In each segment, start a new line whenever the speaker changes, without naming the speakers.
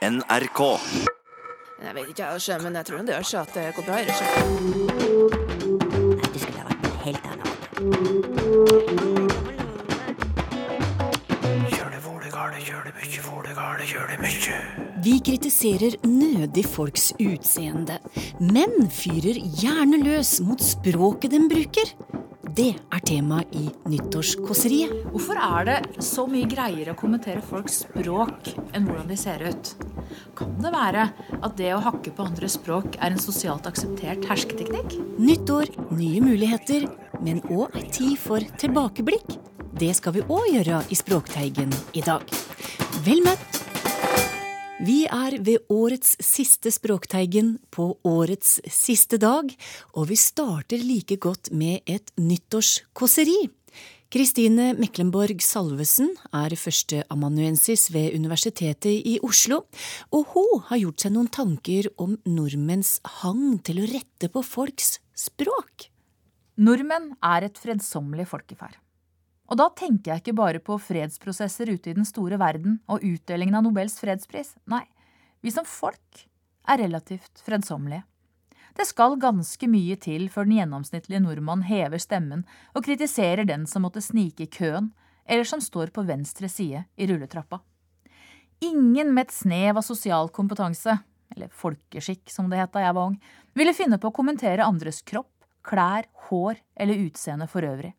NRK.
Jeg vet ikke, jeg, men jeg tror det gjør seg at det går bra. i regi.
Du skulle ha vært på en helt annen.
Vi kritiserer nødig folks utseende, men fyrer gjerne løs mot språket den bruker. Det er tema i Nyttårskåseriet.
Hvorfor er det så mye greiere å kommentere folks språk enn hvordan de ser ut? Kan det være at det å hakke på andre språk er en sosialt akseptert hersketeknikk?
Nyttår, nye muligheter, men òg ei tid for tilbakeblikk. Det skal vi òg gjøre i Språkteigen i dag. Vel møtt! Vi er ved årets siste Språkteigen på årets siste dag, og vi starter like godt med et nyttårskåseri. Kristine Meklenborg Salvesen er førsteamanuensis ved Universitetet i Oslo, og hun har gjort seg noen tanker om nordmenns hang til å rette på folks språk.
Nordmenn er et fredsommelig folkeferd. Og da tenker jeg ikke bare på fredsprosesser ute i den store verden og utdelingen av Nobels fredspris. Nei, vi som folk er relativt fredsommelige. Det skal ganske mye til før den gjennomsnittlige nordmann hever stemmen og kritiserer den som måtte snike i køen, eller som står på venstre side i rulletrappa. Ingen med et snev av sosial kompetanse, eller folkeskikk som det het da jeg var ung, ville finne på å kommentere andres kropp, klær, hår eller utseende for øvrig.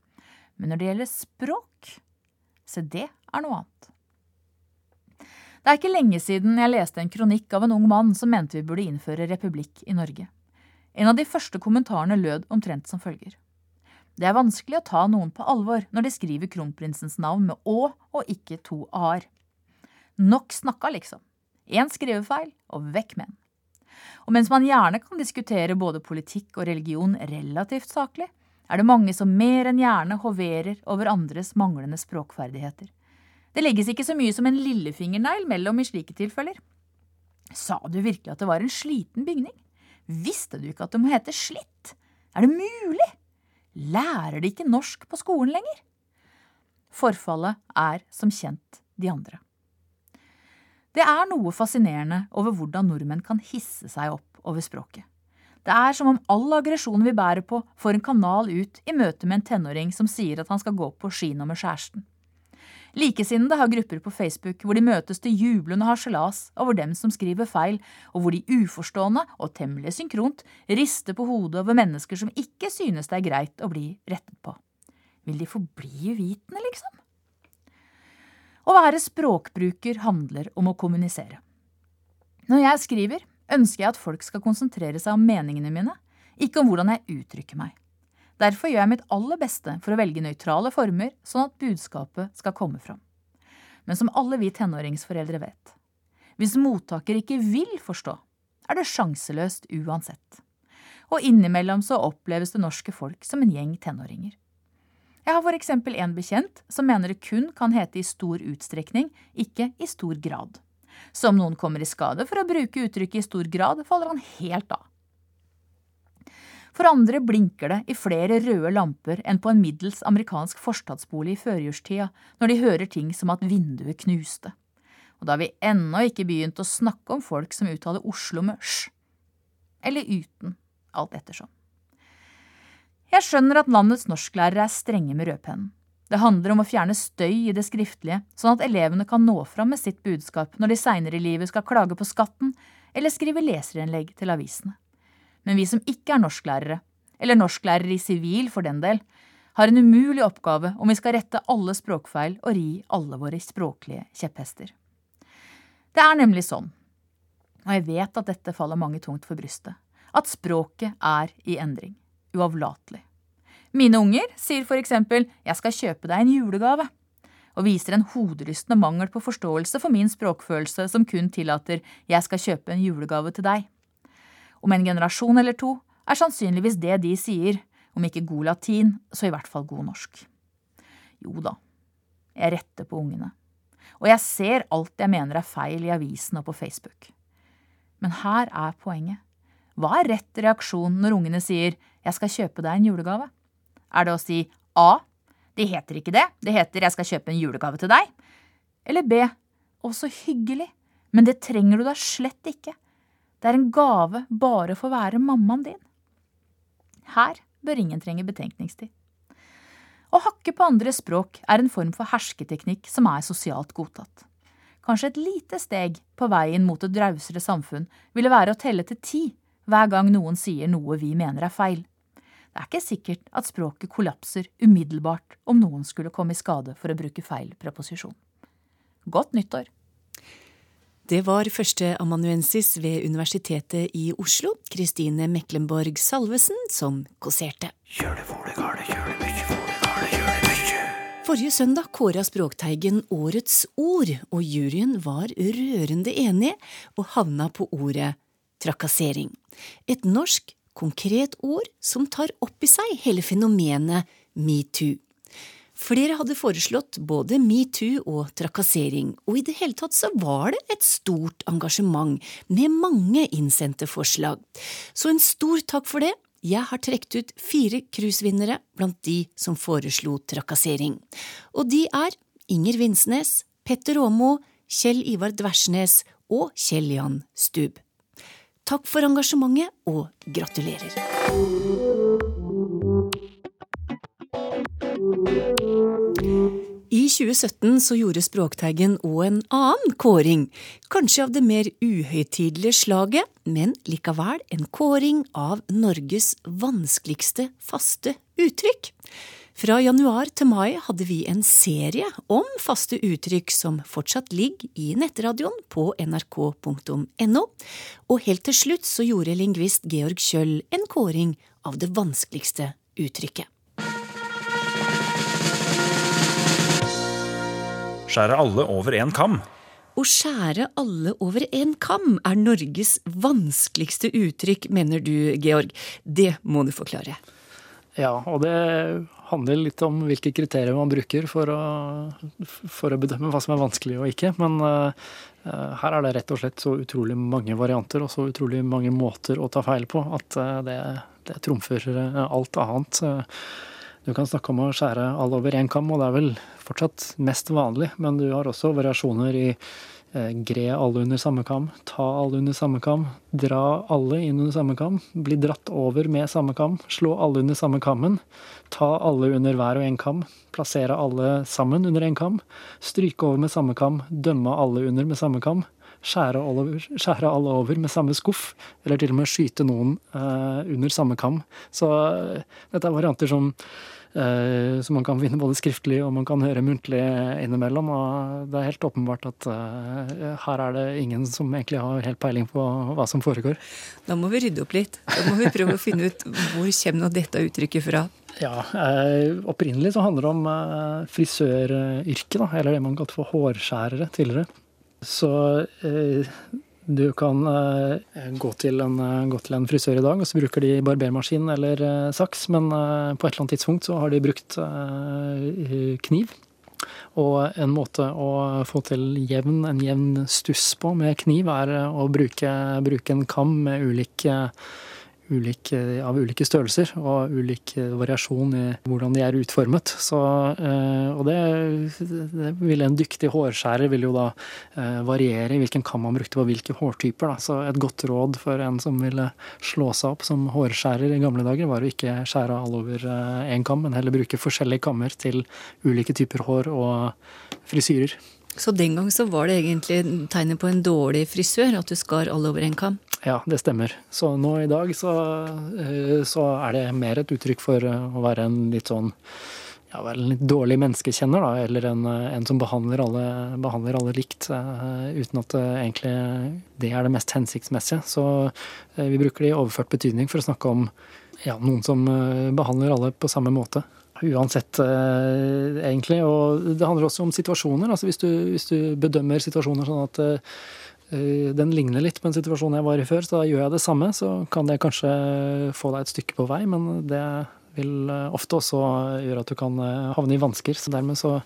Men når det gjelder språk, se det er noe annet. Det er ikke lenge siden jeg leste en kronikk av en ung mann som mente vi burde innføre republikk i Norge. En av de første kommentarene lød omtrent som følger. Det er vanskelig å ta noen på alvor når de skriver kronprinsens navn med Å og ikke to a-er. Nok snakka, liksom. Én skrivefeil, og vekk med den. Og mens man gjerne kan diskutere både politikk og religion relativt saklig, er det mange som mer enn gjerne hoverer over andres manglende språkferdigheter. Det legges ikke så mye som en lillefingernegl mellom i slike tilfeller. Sa du virkelig at det var en sliten bygning? Visste du ikke at det må hete slitt? Er det mulig? Lærer de ikke norsk på skolen lenger? Forfallet er som kjent de andre. Det er noe fascinerende over hvordan nordmenn kan hisse seg opp over språket. Det er som om all aggresjonen vi bærer på, får en kanal ut i møte med en tenåring som sier at han skal gå på kino med kjæresten. Likesinnede har grupper på Facebook hvor de møtes til jublende harselas over dem som skriver feil, og hvor de uforstående og temmelig synkront rister på hodet over mennesker som ikke synes det er greit å bli rettet på. Vil de forbli uvitende, liksom? Å være språkbruker handler om å kommunisere. Når jeg skriver, ønsker jeg at folk skal konsentrere seg om meningene mine, ikke om hvordan jeg uttrykker meg. Derfor gjør jeg mitt aller beste for å velge nøytrale former, sånn at budskapet skal komme fram. Men som alle vi tenåringsforeldre vet, hvis mottaker ikke vil forstå, er det sjanseløst uansett. Og innimellom så oppleves det norske folk som en gjeng tenåringer. Jeg har for eksempel en bekjent som mener det kun kan hete i stor utstrekning, ikke i stor grad. Så om noen kommer i skade for å bruke uttrykket i stor grad, faller han helt av. For andre blinker det i flere røde lamper enn på en middels amerikansk forstadsbolig i førjulstida når de hører ting som at vinduet knuste. Og da har vi ennå ikke begynt å snakke om folk som uttaler Oslo med sj. Eller uten, alt ettersom. Jeg skjønner at landets norsklærere er strenge med rødpennen. Det handler om å fjerne støy i det skriftlige, sånn at elevene kan nå fram med sitt budskap når de seinere i livet skal klage på skatten eller skrive leserinnlegg til avisene. Men vi som ikke er norsklærere, eller norsklærere i sivil for den del, har en umulig oppgave om vi skal rette alle språkfeil og ri alle våre språklige kjepphester. Det er nemlig sånn, og jeg vet at dette faller mange tungt for brystet, at språket er i endring, uavlatelig. Mine unger sier for eksempel jeg skal kjøpe deg en julegave, og viser en hoderystende mangel på forståelse for min språkfølelse som kun tillater jeg skal kjøpe en julegave til deg. Om en generasjon eller to er sannsynligvis det de sier, om ikke god latin, så i hvert fall god norsk. Jo da, jeg retter på ungene, og jeg ser alt jeg mener er feil i avisen og på Facebook. Men her er poenget. Hva er rett reaksjon når ungene sier jeg skal kjøpe deg en julegave? Er det å si A. Det heter ikke det, det heter jeg skal kjøpe en julegave til deg. Eller B. Å, så hyggelig. Men det trenger du da slett ikke. Det er en gave bare å få være mammaen din. Her bør ingen trenge betenkningstid. Å hakke på andre språk er en form for hersketeknikk som er sosialt godtatt. Kanskje et lite steg på veien mot et rausere samfunn ville være å telle til ti hver gang noen sier noe vi mener er feil. Det er ikke sikkert at språket kollapser umiddelbart om noen skulle komme i skade for å bruke feil preposisjon. Godt nyttår!
Det var førsteamanuensis ved Universitetet i Oslo, Kristine Meklenborg Salvesen, som kåserte. Forrige søndag kåra Språkteigen Årets ord, og juryen var rørende enig og havna på ordet trakassering. Et norsk, konkret ord som tar opp i seg hele fenomenet metoo. Flere hadde foreslått både metoo og trakassering, og i det hele tatt så var det et stort engasjement med mange innsendte forslag. Så en stor takk for det. Jeg har trukket ut fire cruisevinnere blant de som foreslo trakassering. Og de er Inger Vinsnes, Petter Aamoe, Kjell Ivar Dversnes og Kjell Jan Stub. Takk for engasjementet, og gratulerer! I 2017 så gjorde Språkteigen òg en annen kåring, kanskje av det mer uhøytidelige slaget, men likevel en kåring av Norges vanskeligste faste uttrykk. Fra januar til mai hadde vi en serie om faste uttrykk som fortsatt ligger i nettradioen på nrk.no, og helt til slutt så gjorde lingvist Georg Kjøll en kåring av det vanskeligste uttrykket.
Skjære alle over én kam.
Å skjære alle over en kam er Norges vanskeligste uttrykk, mener du, Georg. Det må du forklare.
Ja, og det handler litt om hvilke kriterier man bruker for å, for å bedømme hva som er vanskelig og ikke. Men uh, her er det rett og slett så utrolig mange varianter og så utrolig mange måter å ta feil på at uh, det, det trumfer alt annet. Du kan snakke om å skjære alle over én kam, og det er vel fortsatt mest vanlig, men du har også variasjoner i eh, gre alle under samme kam, ta alle under samme kam, dra alle inn under samme kam, bli dratt over med samme kam, slå alle under samme kammen, ta alle under hver og en kam, plassere alle sammen under en kam, stryke over med samme kam, dømme alle under med samme kam, skjære alle, over, skjære alle over med samme skuff, eller til og med skyte noen uh, under samme kam. Så uh, dette er varianter som uh, som man kan finne både skriftlig og man kan høre muntlig innimellom. Og det er helt åpenbart at her er det ingen som egentlig har helt peiling på hva som foregår.
Da må vi rydde opp litt. Da må vi prøve å finne ut hvor kommer dette uttrykket fra.
Ja, Opprinnelig så handler det om frisøryrket, eller det man kalte for hårskjærere tidligere. Så eh, du kan eh, gå, til en, eh, gå, til en, frisør i dag, og så bruker de barbermaskin eller eh, saks, men på et eller annet tidspunkt så har de brukt kniv. Og en måte å få til jevn, en jevn stuss på med kniv, er å bruke, bruke en kam med ulike ulike, av ulike størrelser og ulik variasjon i hvordan de er utformet. Så, eh, og det, det vil en dyktig hårskjærer vil jo da eh, variere i hvilken kam man brukte på hvilke hårtyper. Da. Så et godt råd for en som ville slå seg opp som hårskjærer i gamle dager, var å ikke skjære all over én eh, kam, men heller bruke forskjellige kammer til ulike typer hår og frisyrer.
Så den gang så var det egentlig tegnet på en dårlig frisør, at du skar alle over en kam?
Ja, det stemmer. Så nå i dag så, eh, så er det mer et uttrykk for eh, å være en litt sånn ja, være en litt dårlig menneskekjenner, da, eller en, eh, en som behandler alle, behandler alle likt, uten at uh, egentlig det er det mest hensiktsmessige. Så vi bruker det i overført betydning for å snakke om ja, noen som behandler alle på samme måte uansett, eh, egentlig. Og det handler også om situasjoner. altså Hvis du, hvis du bedømmer situasjoner sånn at eh, den ligner litt på en situasjon jeg var i før, så da gjør jeg det samme, så kan det kanskje få deg et stykke på vei, men det vil eh, ofte også gjøre at du kan havne i vansker. Så dermed så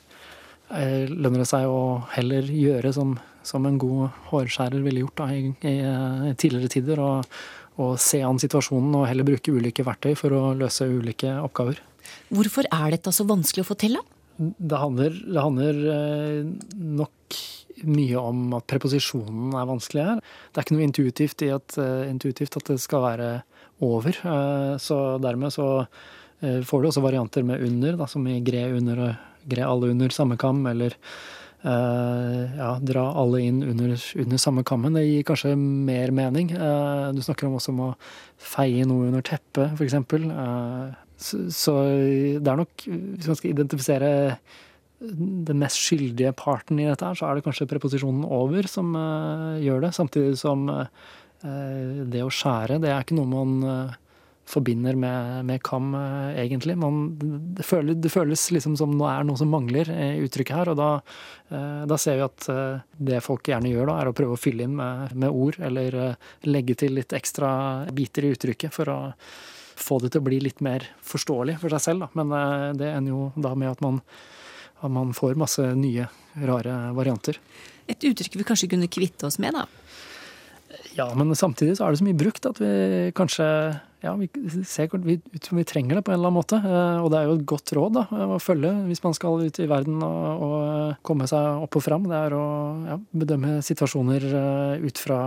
lønner det seg å heller gjøre som, som en god hårskjærer ville gjort da, i, i, tidligere tider, og, og se an situasjonen og heller bruke ulike verktøy for å løse ulike oppgaver.
Hvorfor er dette så vanskelig å da?
Det handler, det handler eh, nok mye om at preposisjonen er vanskelig her. Det er ikke noe intuitivt, i at, uh, intuitivt at det skal være over. Uh, så dermed så får du også varianter med under, da, som i gre under og gre alle under samme kam, eller ja, dra alle inn under, under, samme kammen. Det gir kanskje mer mening. Du snakker også om å feie noe under teppet, f.eks. Så, så det er nok, hvis man skal identifisere den mest skyldige parten i dette her, så er det kanskje preposisjonen over som uh, gjør det. Samtidig som uh, det å skjære, det er ikke noe man uh, forbinder med, med kam, egentlig. Man, det, føles, det, føles, liksom som det er noe som mangler i uttrykket her. Og da, da ser vi at det folk gjerne gjør da, er å prøve å fylle inn med, med ord, eller legge til litt ekstra biter i uttrykket for å få det til å bli litt mer forståelig for seg selv. Da. Men det ender jo da med at man at man får masse nye, rare varianter.
Et uttrykk vi kanskje kunne kvitte oss med, da?
Ja, men samtidig så er det så mye brukt at vi kanskje ja, vi ser ut som vi trenger det på en eller annen måte. Eh, og det er jo et godt råd da, å følge hvis man skal ut i verden og, og komme seg opp og fram. Det er å ja, bedømme situasjoner eh, ut fra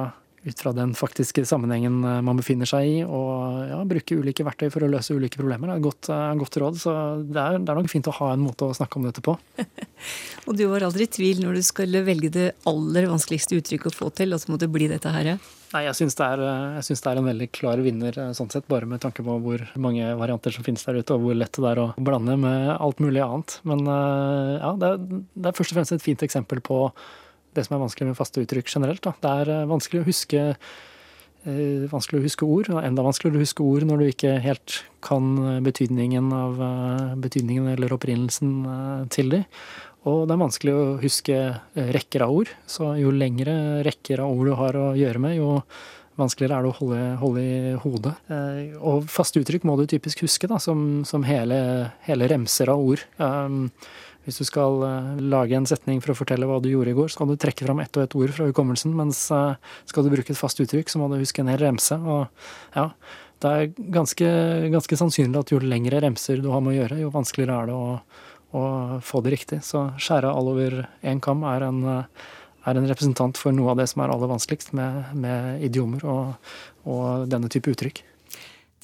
ut fra den faktiske sammenhengen eh, man befinner seg i, og ja, bruke ulike verktøy for å løse ulike problemer. Det er et godt, eh, godt råd. Så det er, det er, nok fint å ha en måte å snakke om dette på.
og du var aldri i tvil når du skulle velge det aller vanskeligste uttrykket å få til, og så må det bli dette her?
Nei, jeg syns det, det, er en veldig klar vinner, eh, sånn sett, bare med tanke på hvor mange varianter som finnes der ute, og hvor lett det er å blande med alt mulig annet. Men ja, det er, det er først og fremst et fint eksempel på det som er vanskelig med faste uttrykk generelt. Da. Det er eh, vanskelig å huske eh, vanskelig å huske ord, og enda vanskeligere å huske ord når du ikke helt kan eh, betydningen, av, betydningen eller opprinnelsen til de. Og det er vanskelig å huske rekker av ord, så jo lengre rekker av ord du har å gjøre med, jo vanskeligere er det å holde, holde i hodet. Og faste uttrykk må du typisk huske, da, som, som hele, hele, remser av ord. Hvis du skal eh, lage en setning for å fortelle hva du gjorde i går, så skal du trekke fram ett og ett ord fra hukommelsen, mens eh, skal du bruke et fast uttrykk, så må du huske en hel remse. Og ja, det er ganske, ganske sannsynlig at jo lengre remser du har med å gjøre, jo vanskeligere er det å, å få det riktig. Så skjære all over én kam er en, er en, representant for noe av det som er aller vanskeligst med, med idiomer og, og denne type uttrykk.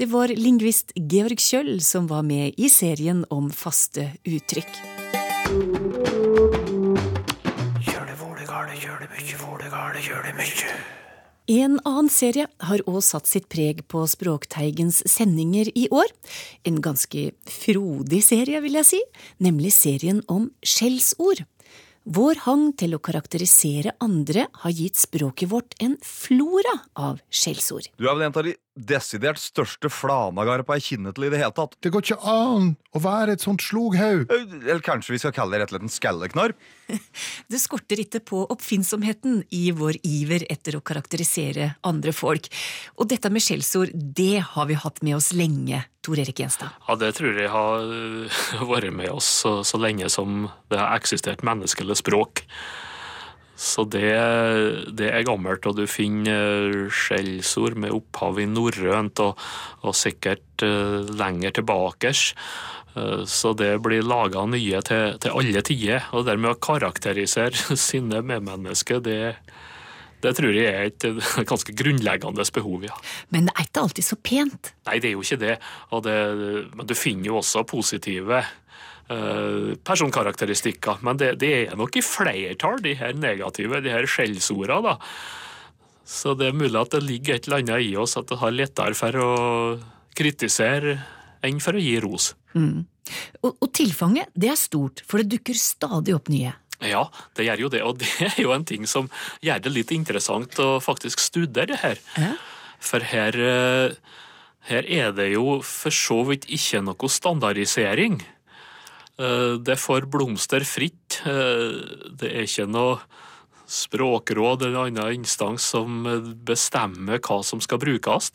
Det var lingvist Georg Kjøll som var med i serien om faste uttrykk. Det mykje. En annen serie har òg satt sitt preg på Språkteigens sendinger i år. En ganske frodig serie, vil jeg si, nemlig serien om skjellsord. Vår hang til å karakterisere andre har gitt språket vårt en flora av skjellsord.
Du er vel en av de desidert største flanagarpa jeg kjenner til i det hele tatt.
Det går ikke an å være et sånt sloghaug.
Eh, eller kanskje vi skal kalle det rett og slett en skalleknarr?
Det skorter ikke på oppfinnsomheten i vår iver etter å karakterisere andre folk. Og dette med skjellsord, det har vi hatt med oss lenge, Tor Erik Gjenstad.
Ja, det tror jeg har vært med oss så, så lenge som det har eksistert menneskelig språk. Så det, det, er gammelt, og du finner skjellsord med opphav i norrønt og, og, sikkert uh, lenger tilbake. Uh, så det blir laga nye til, til, alle tider. Og dermed å karakterisere sine medmennesker, det, det tror jeg er et ganske grunnleggende behov, ja.
Men det er ikke alltid så pent?
Nei, det er jo ikke det. det men du finner jo også positive Eh, personkarakteristikker. Men det, det, er nok i flertall, de her negative, de her skjellsordene. Så det er mulig at det ligger et eller annet i oss at det har lettere for å kritisere enn for å gi ros.
Mm. Og, og, tilfanget det er stort, for det dukker stadig opp nye.
Ja, det gjør jo det, og det er jo en ting som gjør det litt interessant å faktisk studere det her. Ja. For her, eh, her er det jo for så vidt ikke noe standardisering. Eh, det får blomster fritt. Eh, det er ikke noe språkråd eller annen instans som bestemmer hva som skal brukes.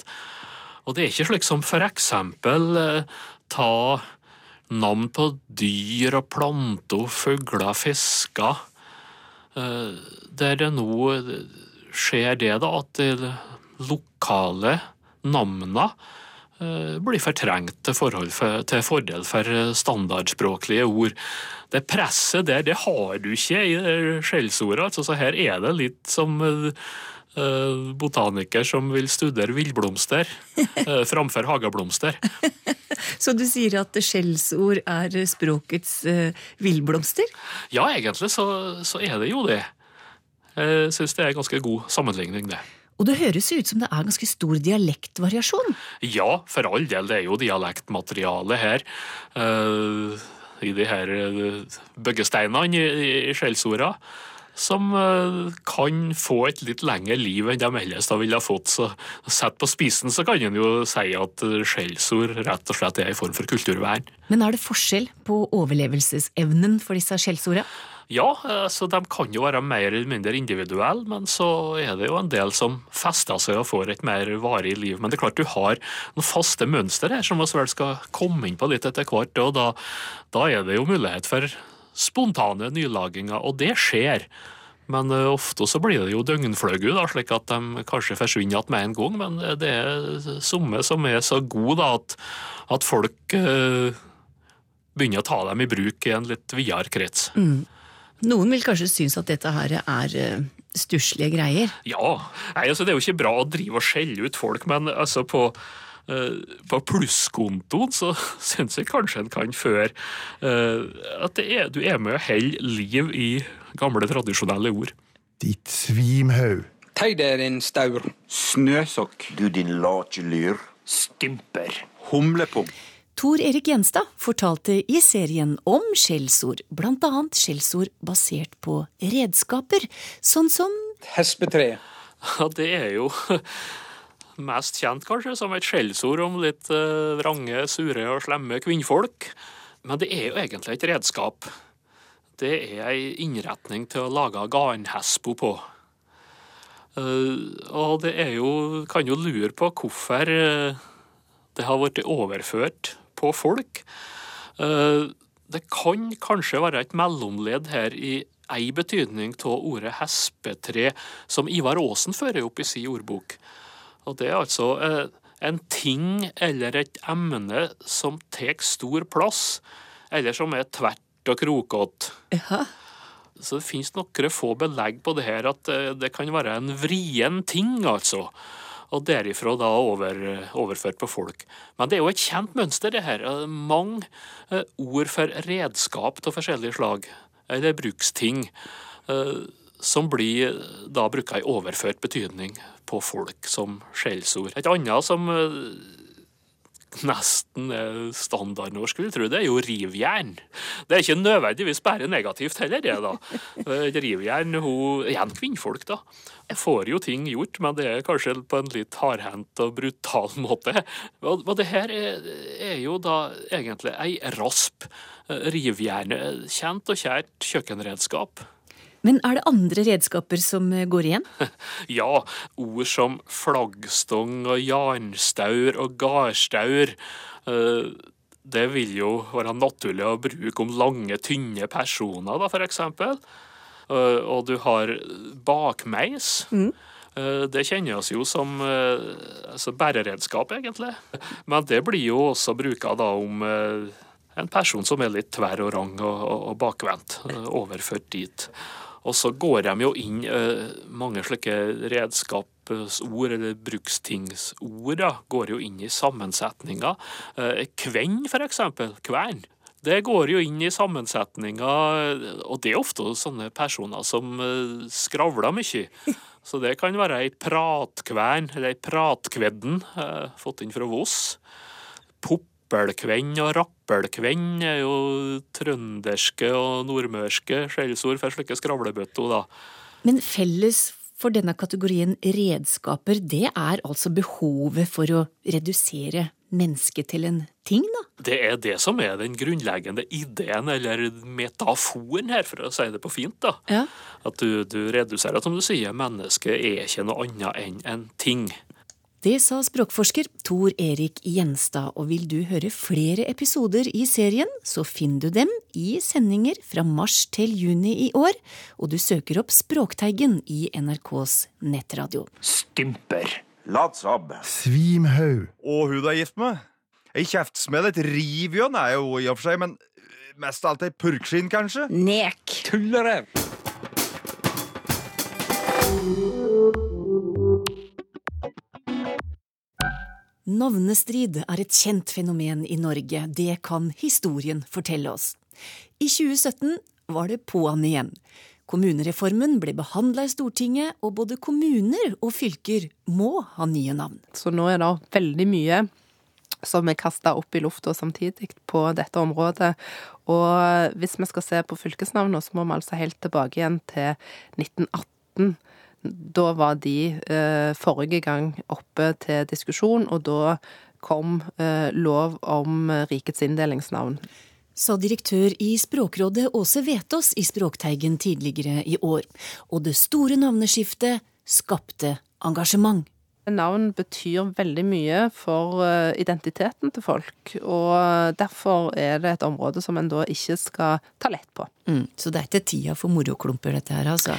Og det er ikke slik som for eksempel eh, ta navn på dyr og planter, fugler, fisker. Der det nå skjer det, da, at de lokale navnene blir fortrengt til, for, til fordel for eh, standardspråklige ord. Det presset der, det har du ikke i det skjellsordet. Altså, så her er det litt som eh, eh, botaniker som vil studere villblomster eh, framfor hageblomster.
Så du sier at skjellsord er språkets villblomster?
Ja, egentlig så, så er det jo det. Jeg syns det er en ganske god sammenligning, det.
Og det høres jo ut som det er ganske stor dialektvariasjon.
Ja, for all del, det er jo dialektmateriale her. Uh, I de her uh, byggesteinene i, i skjellsorda. Som eh, kan få et litt lengre liv enn de ellers da ville ha fått. Så Sett på spisen så kan en jo si at eh, skjellsord rett og slett er en form for kulturvern.
Men er det forskjell på overlevelsesevnen for disse skjellsordene?
Ja, så de kan jo være mer eller mindre individuelle, men så er det jo en del som fester seg og får et mer varig liv. Men det er klart du har noen faste mønster her som vi vel skal komme inn på litt etter hvert, og da, da er det jo mulighet for spontane nylaginger, og det skjer. Men uh, ofte så blir det jo døgnfløgu, da, slik at de kanskje forsvinner igjen med en gang. Men uh, det er somme som er så gode da, at, at folk uh, begynner å ta dem i bruk i en litt videre krets.
Mm. Noen vil kanskje synes at dette her er uh, stusslige greier.
Ja, Nei, altså det er jo ikke bra å drive og skjelle ut folk, men altså på, på plusskontoen så syns jeg kanskje en kan føre uh, at er, du er med og holder liv i gamle, tradisjonelle ord.
Ditt svimhaug.
Tøy deg, din staur.
Snøsokk.
Du din late lyr.
Stymper. Humlepung.
Tor Erik Gjenstad fortalte i serien om skjellsord, annet skjellsord basert på redskaper, sånn som
Hespetre.
Ja, det er jo mest kjent kanskje som et skjellsord om litt uh, vrange, sure og slemme kvinnfolk. Men det er jo egentlig et redskap. Det er ei innretning til å lage garnhespo på. Uh, og det er jo Kan jo lure på hvorfor uh, det har blitt overført på folk. Det kan kanskje være et mellomledd her i ei betydning av ordet hespetre, som Ivar Aasen fører opp i sin ordbok. Og det er altså en ting eller et emne som tar stor plass, eller som er tvert og krokete.
Ja.
Så det finnes noen få belegg på det her at det kan være en vrien ting, altså. Og derifra da over, overført på folk. Men det er jo et kjent mønster, det her. Mange ord for redskap av forskjellige slag, eller bruksting, som blir da bruka i overført betydning på folk som skjellsord. Et annet som nesten er standardnorsk, vil jeg tro, det er jo rivjern. Det er ikke nødvendigvis bare negativt heller, det, da. Rivjern, hun Igjen kvinnfolk, da. Får jo ting gjort, men det er kanskje på en litt hardhendt og brutal måte. Og det her er, er jo da egentlig ei rasp. Rivjernet. kjent og kjært kjøkkenredskap.
Men er det andre redskaper som går igjen?
Ja, ord som flaggstong og jarnstaur og gardstaur. Det vil jo være naturlig å bruke om lange, tynne personer, da, for eksempel. Og du har bakmeis.
Mm.
Det oss jo som altså bæreredskap, egentlig. Men det blir jo også bruka om en person som er litt tverr og rang og, og, og bakvendt. Overført dit. Og så går de jo inn uh, mange slike redskapsord, eller brukstingsord, da, går jo inn i sammensetninga. Uh, kvenn, for eksempel. Kvern. Det går jo inn i sammensetninga, og det er ofte sånne personer som uh, skravler mye. Så det kan være ei pratkvern, eller ei pratkvedden, fått inn fra Voss. Poppelkvenn og rappelkvenn er jo trønderske og nordmørske skjellsord for slike skravlebøtter, da.
Men felles for denne kategorien redskaper, det er altså behovet for å redusere mennesket til en ting, da?
Det er det som er den grunnleggende ideen, eller metaforen her, for å si det på fint, da.
Ja.
At du, du reduserer, som du sier, mennesket er ikke noe annet enn en ting.
Det sa språkforsker Tor Erik Gjenstad, og vil du høre flere episoder i serien, så finner du dem i sendinger fra mars til juni i år, og du søker opp Språkteigen i NRKs nettradio.
Stymper. Latsabb.
Svimhaug.
Og hun du er gift med? Ei kjeftsmell, et rivjønn er jo i og for seg, men mest av alt ei purkskinn, kanskje?
Nek. Tullerev.
Navnestrid er et kjent fenomen i Norge, det kan historien fortelle oss. I 2017 var det på'n igjen. Kommunereformen ble behandla i Stortinget, og både kommuner og fylker må ha nye navn.
Så nå er det veldig mye som er kasta opp i lufta samtidig på dette området. Og hvis vi skal se på fylkesnavnene, så må vi altså helt tilbake igjen til 1918. Da var de eh, forrige gang oppe til diskusjon, og da kom eh, lov om rikets inndelingsnavn.
Sa direktør i Språkrådet Åse Vetås i Språkteigen tidligere i år. Og det store navneskiftet skapte engasjement.
Navn betyr veldig mye for eh, identiteten til folk, og derfor er det et område som en da ikke skal ta lett på.
Mm, så det er ikke tida for moroklumper, dette her, altså?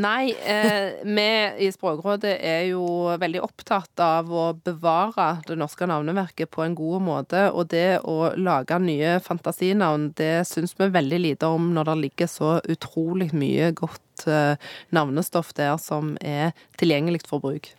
Nei, eh, vi i Språkrådet er jo veldig opptatt av å bevare det norske navneverket på en god måte, og det å lage nye fantasinavn, det syns vi veldig lite om når det ligger så utrolig mye godt eh, navnestoff der som er tilgjengelig for bruk.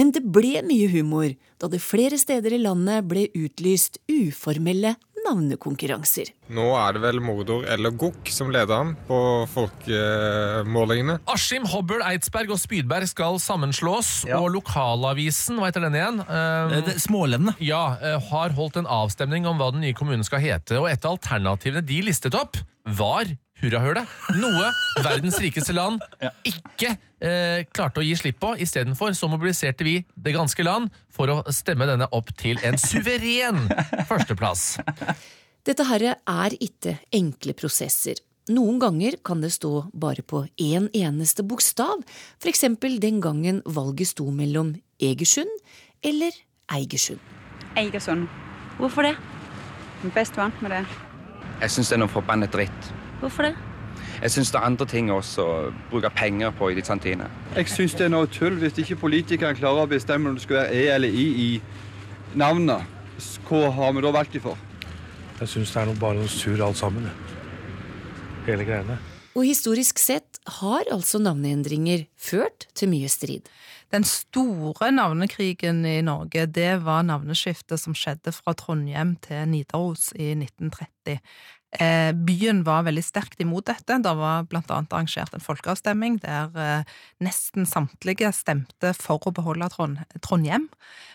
Men det ble mye humor da det flere steder i landet ble utlyst uformelle navnekonkurranser.
Nå er det vel Mordor eller Gokk som leder an på folkemålingene.
Askim, Hobøl, Eidsberg og Spydberg skal sammenslås, og lokalavisen, hva heter den igjen? Uh,
Smålendene.
Ja, uh, har holdt en avstemning om hva den nye kommunen skal hete, og et av alternativene de listet opp, var hurrahølet. Noe verdens rikeste land ikke eh, klarte å gi slipp på. Istedenfor så mobiliserte vi det ganske land for å stemme denne opp til en suveren førsteplass.
Dette her er ikke enkle prosesser. Noen ganger kan det stå bare på én en eneste bokstav, for eksempel den gangen valget sto mellom Egersund eller Eigersund.
Eigersund.
Hvorfor det?
Best vant med det.
Jeg syns det er noe forbannet dritt.
Hvorfor det?
Jeg syns det er andre ting også å bruke penger på i de kantinene.
Jeg syns det er noe tull hvis ikke politikerne klarer å bestemme om det skal være E eller I i navnet. Hva har vi da valgt dem for?
Jeg syns det er noe, bare noe surr alt sammen. Hele greiene.
Og historisk sett har altså navneendringer ført til mye strid.
Den store navnekrigen i Norge, det var navneskiftet som skjedde fra Trondheim til Nidaros i 1930. Eh, byen var veldig sterkt imot dette. Det var blant annet arrangert en folkeavstemning der eh, nesten samtlige stemte for å beholde Trondheim,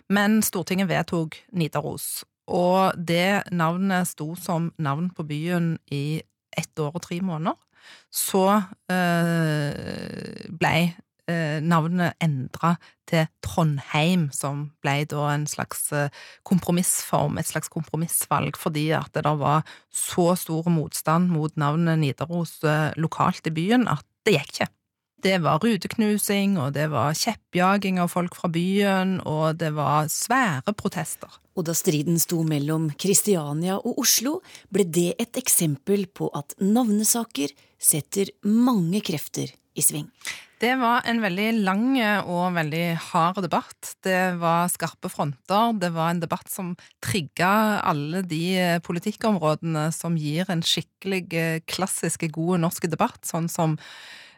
men Stortinget vedtok Nidaros. Og det navnet sto som navn på byen i ett år og tre måneder. Så eh, blei navnet endra til Trondheim, som ble da en slags eh, kompromissform, et slags kompromissvalg, fordi at det var så stor motstand mot navnet Nidaros eh, lokalt i byen at det gikk ikke. Det var ruteknusing, og det var kjeppjaging av folk fra byen, og det var svære protester.
Og da striden sto mellom Kristiania og Oslo, ble det et eksempel på at navnesaker setter mange krefter i sving.
Det var en veldig lang og veldig hard debatt. Det var skarpe fronter. Det var en debatt som trigga alle de politikkområdene som gir en skikkelig klassisk god norsk debatt, sånn som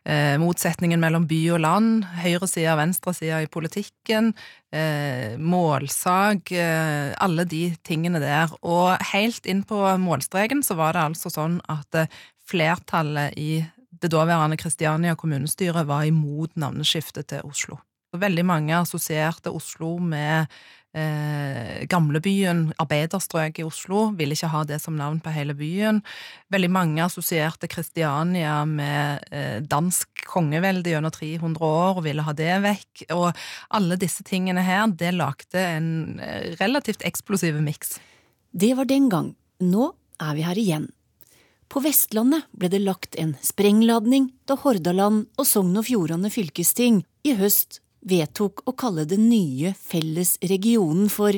eh, motsetningen mellom by og land, høyresida og venstresida i politikken, eh, målsag, eh, alle de tingene der. Og helt inn på målstreken så var det altså sånn at flertallet i det daværende Kristiania kommunestyre var imot navneskiftet til Oslo. Veldig mange assosierte Oslo med eh, gamlebyen, arbeiderstrøk i Oslo, ville ikke ha det som navn på hele byen. Veldig mange assosierte Kristiania med eh, dansk kongevelde gjennom 300 år og ville ha det vekk. Og alle disse tingene her, det lagde en eh, relativt eksplosiv miks.
Det var den gang. Nå er vi her igjen. På Vestlandet ble det lagt en sprengladning da Hordaland og Sogn og Fjordane fylkesting i høst vedtok å kalle den nye fellesregionen for,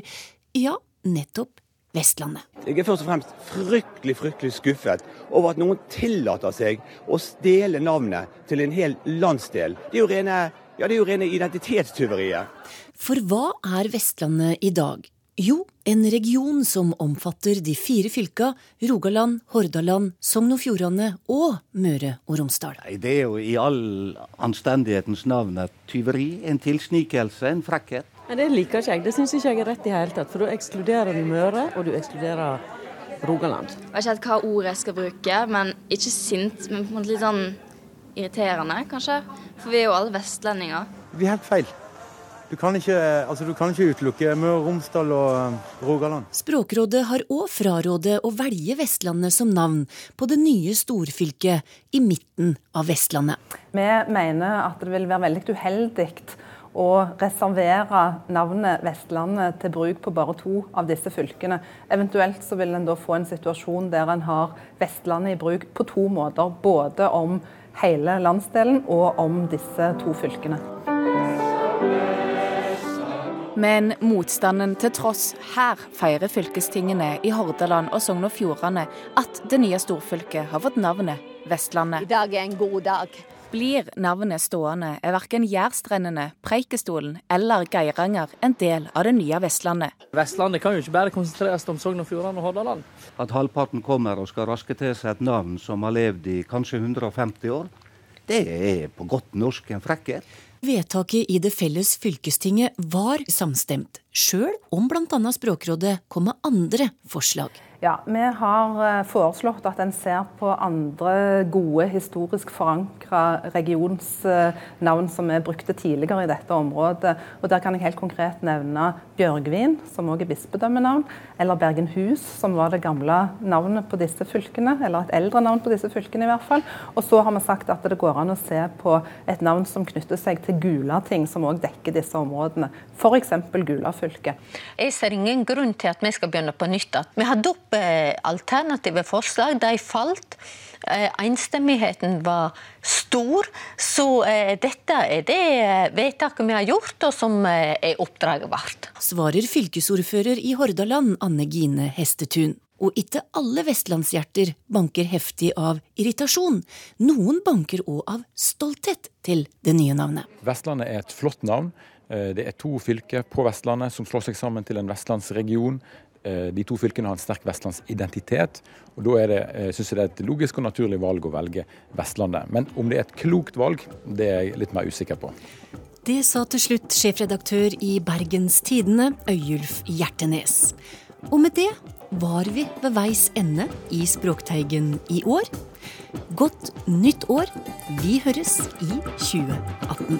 ja, nettopp Vestlandet.
Jeg er først og fremst fryktelig fryktelig skuffet over at noen tillater seg å stjele navnet til en hel landsdel. Det er jo rene Ja, det er jo rene identitetstyveriet.
For hva er Vestlandet i dag? Jo, en region som omfatter de fire fylka Rogaland, Hordaland, Sogn og Fjordane og Møre og Romsdal.
Nei, Det er jo i all anstendighetens navn et tyveri, en tilsnikelse, en frekkhet.
Men det liker ikke jeg. Det syns ikke jeg er rett i hele tatt. For da ekskluderer du Møre, og du ekskluderer Rogaland.
Jeg vet ikke helt hva ordet jeg skal bruke, men ikke sint, men på en måte litt sånn irriterende, kanskje. For vi er jo alle vestlendinger.
Vi er helt feil. Du kan ikke, altså, du kan ikke utelukke Møre og Romsdal og eh, Rogaland.
Språkrådet har òg frarådet å velge Vestlandet som navn på det nye storfylket i midten av Vestlandet.
Vi mener at det vil være veldig uheldig å reservere navnet Vestlandet til bruk på bare to av disse fylkene. Eventuelt så vil en da få en situasjon der en har Vestlandet i bruk på to måter. Både om hele landsdelen og om disse to fylkene.
Men motstanden til tross, her feirer fylkestingene i Hordaland og Sogn og Fjordane at det nye storfylket har fått navnet Vestlandet.
I dag er en god dag.
Blir navnet stående, er verken Jærstrendene, Preikestolen eller Geiranger en del av det nye Vestlandet.
Vestlandet kan jo ikke bare konsentreres om Sogn og Fjordane og Hordaland.
At halvparten kommer og skal raske til seg et navn som har levd i kanskje 150 år, det er på godt norsk en frekkhet.
Vedtaket i det felles fylkestinget var samstemt, sjøl om bl.a. Språkrådet kom med andre forslag.
Ja, Vi har eh, foreslått at en ser på andre gode, historisk forankra regionsnavn som er brukte tidligere i dette området. Og Der kan jeg helt konkret nevne Bjørgvin, som også er bispedømmenavn. Eller Bergenhus, som var det gamle navnet på disse fylkene. Eller et eldre navn på disse fylkene, i hvert fall. Og så har vi sagt at det går an å se på et navn som knytter seg til Gulating, som òg dekker disse områdene. F.eks. Gulafylket.
Jeg ser ingen grunn til at vi skal begynne på nytt. Vi hadde opp eh, alternative forslag. De falt. Eh, Enstemmigheten var stor. Så eh, dette er det vedtaket vi har gjort, og som eh, er oppdraget vårt.
Svarer fylkesordfører i Hordaland, Anne Gine Hestetun. Og ikke alle vestlandshjerter banker heftig av irritasjon. Noen banker òg av stolthet til det nye navnet.
Vestlandet er et flott navn. Eh, Det er to fylker på Vestlandet som slår seg sammen til en vestlandsregion. Eh, De to fylkene har en sterk vestlandsidentitet. og Da er det, eh, synes jeg det er et logisk og naturlig valg å velge Vestlandet. Men om det er et klokt valg, det er jeg litt mer usikker på.
Det sa til slutt sjefredaktør i Bergens Tidende, Øyulf Hjertenes. Og med det var vi ved veis ende i Språkteigen i år. Godt nytt år. Vi høres i 2018.